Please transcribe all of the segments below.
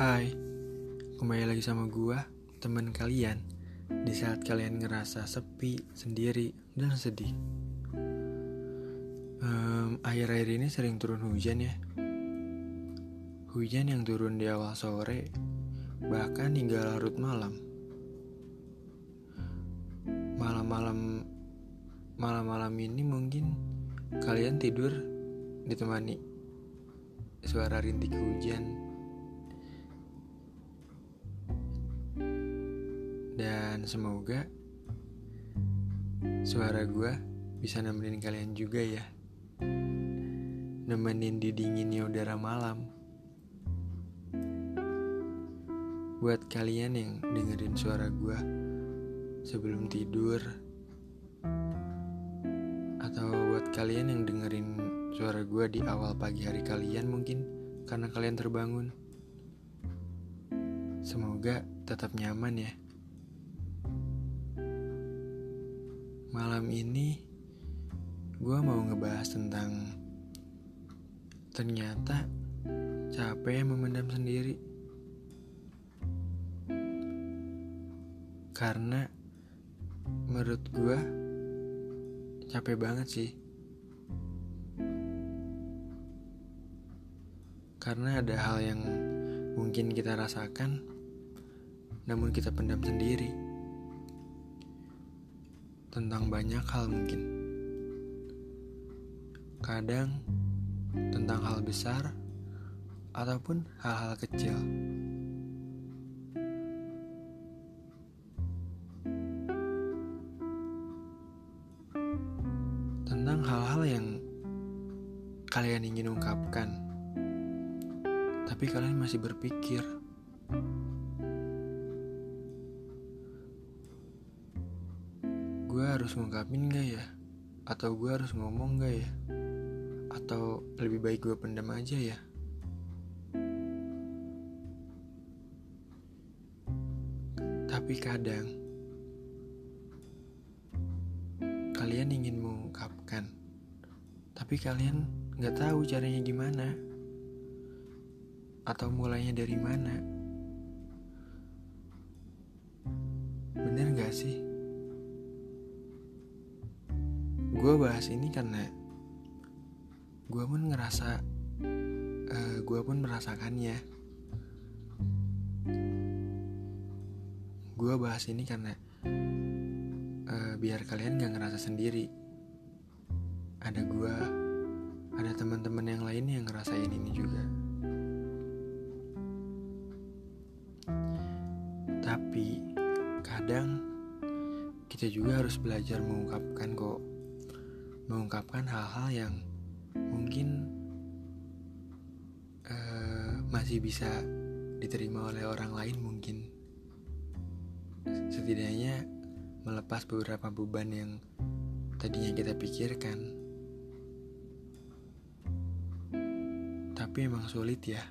Hai, kembali lagi sama gua, teman kalian. Di saat kalian ngerasa sepi, sendiri, dan sedih. Um, Akhir-akhir ini sering turun hujan ya. Hujan yang turun di awal sore Bahkan hingga larut malam. Malam-malam Malam-malam ini mungkin kalian tidur ditemani suara rintik hujan dan semoga suara gue bisa nemenin kalian juga ya. Nemenin di dinginnya udara malam. Buat kalian yang dengerin suara gue sebelum tidur atau buat kalian yang dengerin suara gue di awal pagi hari kalian mungkin karena kalian terbangun semoga tetap nyaman ya Malam ini gue mau ngebahas tentang ternyata capek memendam sendiri. Karena menurut gue capek banget sih. Karena ada hal yang mungkin kita rasakan namun kita pendam sendiri tentang banyak hal mungkin. Kadang tentang hal besar ataupun hal-hal kecil. Tentang hal-hal yang kalian ingin ungkapkan, tapi kalian masih berpikir harus ngungkapin gak ya? Atau gue harus ngomong gak ya? Atau lebih baik gue pendam aja ya? Tapi kadang kalian ingin mengungkapkan, tapi kalian gak tahu caranya gimana, atau mulainya dari mana. Bener gak sih? Gue bahas ini karena gue pun ngerasa uh, eh, gue pun merasakannya. Gue bahas ini karena uh, biar kalian gak ngerasa sendiri. Ada gue ada teman-teman yang lain yang ngerasain ini juga. Tapi kadang kita juga harus belajar mengungkapkan kok mengungkapkan hal-hal yang mungkin uh, masih bisa diterima oleh orang lain mungkin. Setidaknya melepas beberapa beban yang tadinya kita pikirkan. Tapi emang sulit ya.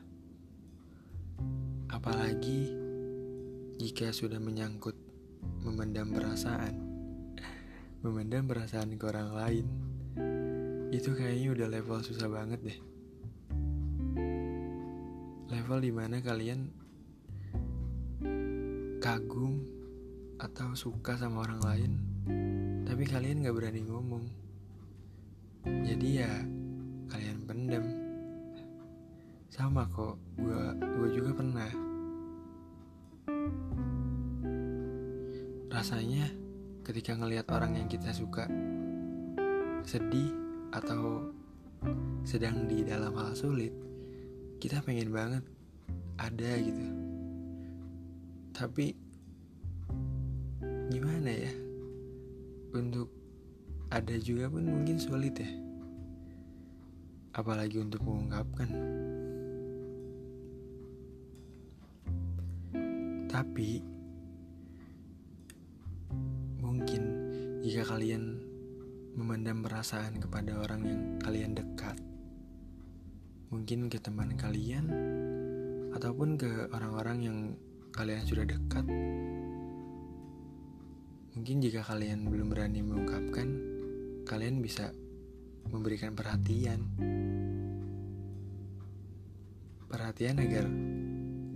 Apalagi jika sudah menyangkut memendam perasaan. Memendam perasaan ke orang lain itu kayaknya udah level susah banget deh. Level di mana kalian kagum atau suka sama orang lain tapi kalian gak berani ngomong. Jadi ya kalian pendem. Sama kok gue gue juga pernah. Rasanya ketika ngelihat orang yang kita suka sedih atau sedang di dalam hal sulit, kita pengen banget ada gitu. Tapi gimana ya? Untuk ada juga pun mungkin sulit ya. Apalagi untuk mengungkapkan. Tapi mungkin jika kalian memendam perasaan kepada orang yang kalian dekat. Mungkin ke teman kalian ataupun ke orang-orang yang kalian sudah dekat. Mungkin jika kalian belum berani mengungkapkan, kalian bisa memberikan perhatian. Perhatian agar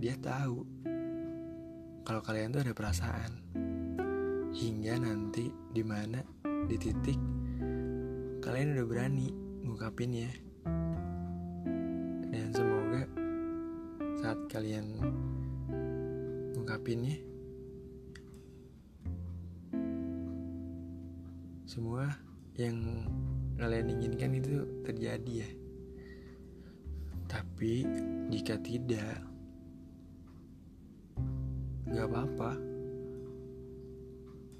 dia tahu kalau kalian tuh ada perasaan hingga nanti di mana di titik kalian udah berani ngungkapinnya dan semoga saat kalian ngungkapinnya semua yang kalian inginkan itu terjadi ya. Tapi jika tidak nggak apa-apa.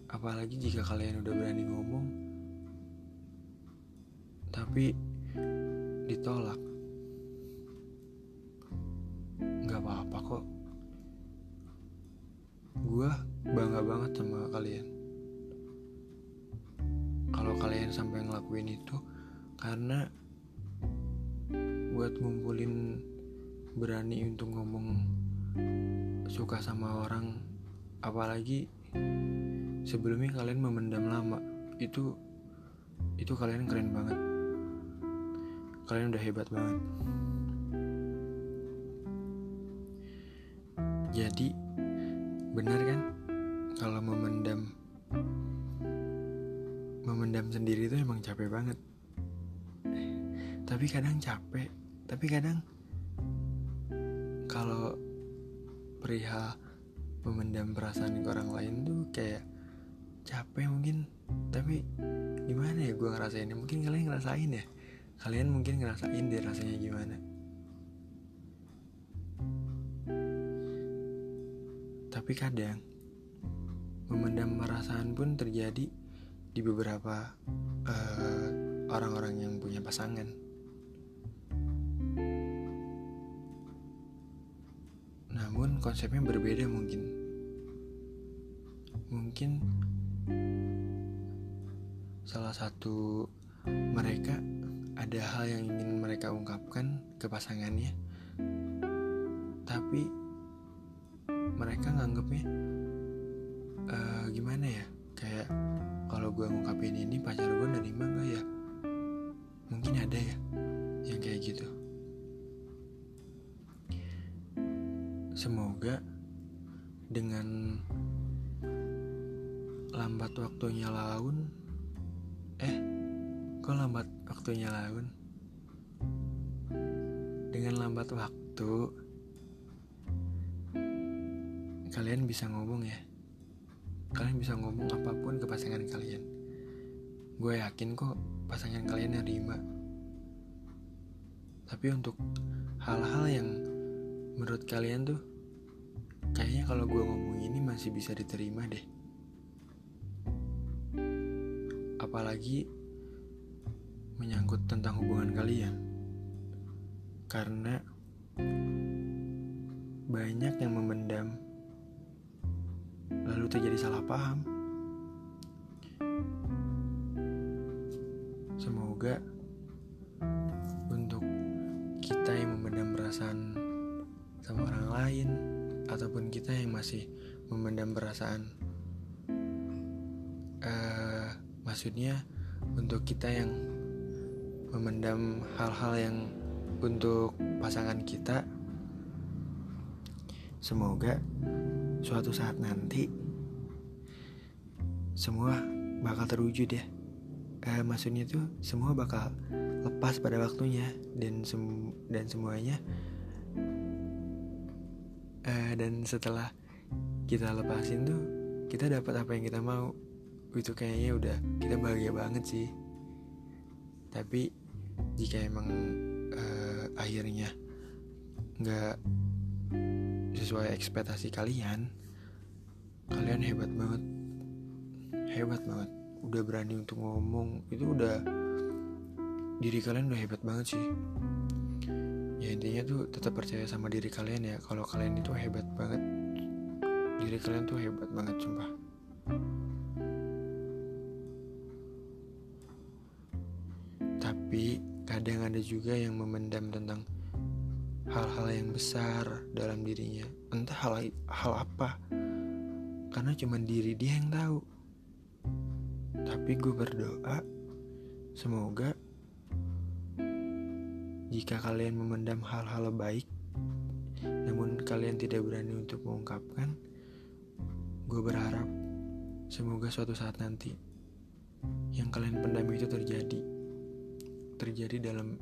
Apalagi jika kalian udah berani ngomong tapi ditolak. Nggak apa-apa kok. Gue bangga banget sama kalian. Kalau kalian sampai ngelakuin itu karena buat ngumpulin berani untuk ngomong suka sama orang apalagi sebelumnya kalian memendam lama itu itu kalian keren banget kalian udah hebat banget. Jadi benar kan? Kalau memendam memendam sendiri itu emang capek banget. Tapi kadang capek. Tapi kadang kalau perihal memendam perasaan ke orang lain tuh kayak capek mungkin. Tapi gimana ya gue ngerasainnya? Mungkin kalian ngerasain ya kalian mungkin ngerasain deh rasanya gimana. Tapi kadang memendam perasaan pun terjadi di beberapa uh, orang-orang yang punya pasangan. Namun konsepnya berbeda mungkin. Mungkin salah satu mereka ada hal yang ingin mereka ungkapkan ke pasangannya tapi mereka nganggepnya uh, gimana ya? Kayak kalau gue ngungkapin ini pacar gue nerima gak ya? Mungkin ada ya yang kayak gitu. Semoga dengan lambat waktunya laun Eh, kok lambat waktunya laun? Dengan lambat waktu Kalian bisa ngomong ya. Kalian bisa ngomong apa pun ke pasangan kalian. Gue yakin kok pasangan kalian nerima. Tapi untuk hal-hal yang menurut kalian tuh kayaknya kalau gue ngomong ini masih bisa diterima deh. Apalagi menyangkut tentang hubungan kalian. Karena banyak yang memendam lalu terjadi salah paham. Semoga untuk kita yang memendam perasaan sama orang lain ataupun kita yang masih memendam perasaan uh, maksudnya untuk kita yang memendam hal-hal yang untuk pasangan kita. Semoga suatu saat nanti semua bakal terwujud ya. Uh, maksudnya tuh semua bakal lepas pada waktunya dan sem dan semuanya. Uh, dan setelah kita lepasin tuh kita dapat apa yang kita mau. Itu kayaknya udah kita bahagia banget sih. Tapi jika emang uh, akhirnya nggak sesuai ekspektasi kalian kalian hebat banget. Hebat banget. Udah berani untuk ngomong itu udah diri kalian udah hebat banget sih. Ya intinya tuh tetap percaya sama diri kalian ya. Kalau kalian itu hebat banget diri kalian tuh hebat banget sumpah tapi kadang ada juga yang memendam tentang hal-hal yang besar dalam dirinya. Entah hal hal apa. Karena cuma diri dia yang tahu. Tapi gue berdoa semoga jika kalian memendam hal-hal baik namun kalian tidak berani untuk mengungkapkan, gue berharap semoga suatu saat nanti yang kalian pendam itu terjadi, terjadi dalam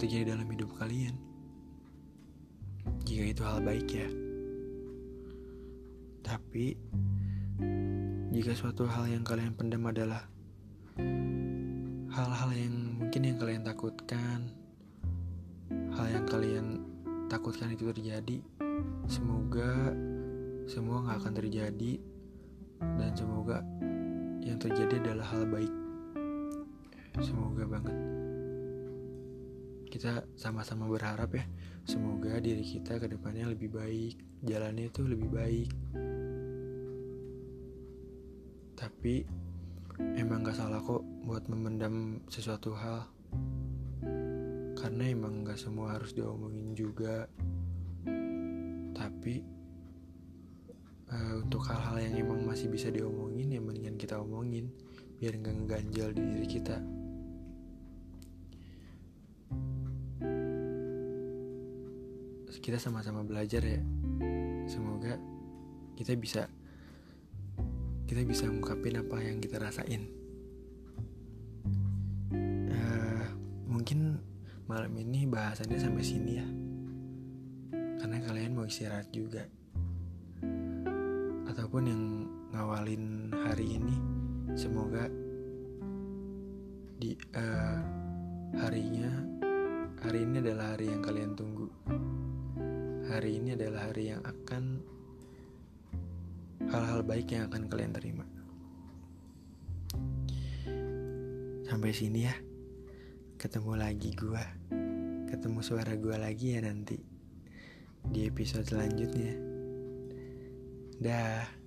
terjadi dalam hidup kalian. Jika itu hal baik ya. Tapi jika suatu hal yang kalian pendam adalah hal-hal yang mungkin yang kalian takutkan, hal yang kalian takutkan itu terjadi, semoga semua nggak akan terjadi dan semoga yang terjadi adalah hal baik. Semoga banget. Kita sama-sama berharap ya, semoga diri kita ke depannya lebih baik, jalannya itu lebih baik. Tapi emang gak salah kok buat memendam sesuatu hal karena emang gak semua harus diomongin juga tapi uh, untuk hal-hal yang emang masih bisa diomongin ya mendingan kita omongin biar gak ngeganjal di diri kita kita sama-sama belajar ya. Semoga kita bisa kita bisa ngungkapin apa yang kita rasain. Uh, mungkin malam ini bahasannya sampai sini ya. Karena kalian mau istirahat juga. Ataupun yang ngawalin hari ini semoga di uh, harinya hari ini adalah hari yang kalian tunggu hari ini adalah hari yang akan hal-hal baik yang akan kalian terima. Sampai sini ya. Ketemu lagi gua. Ketemu suara gua lagi ya nanti di episode selanjutnya. Dah.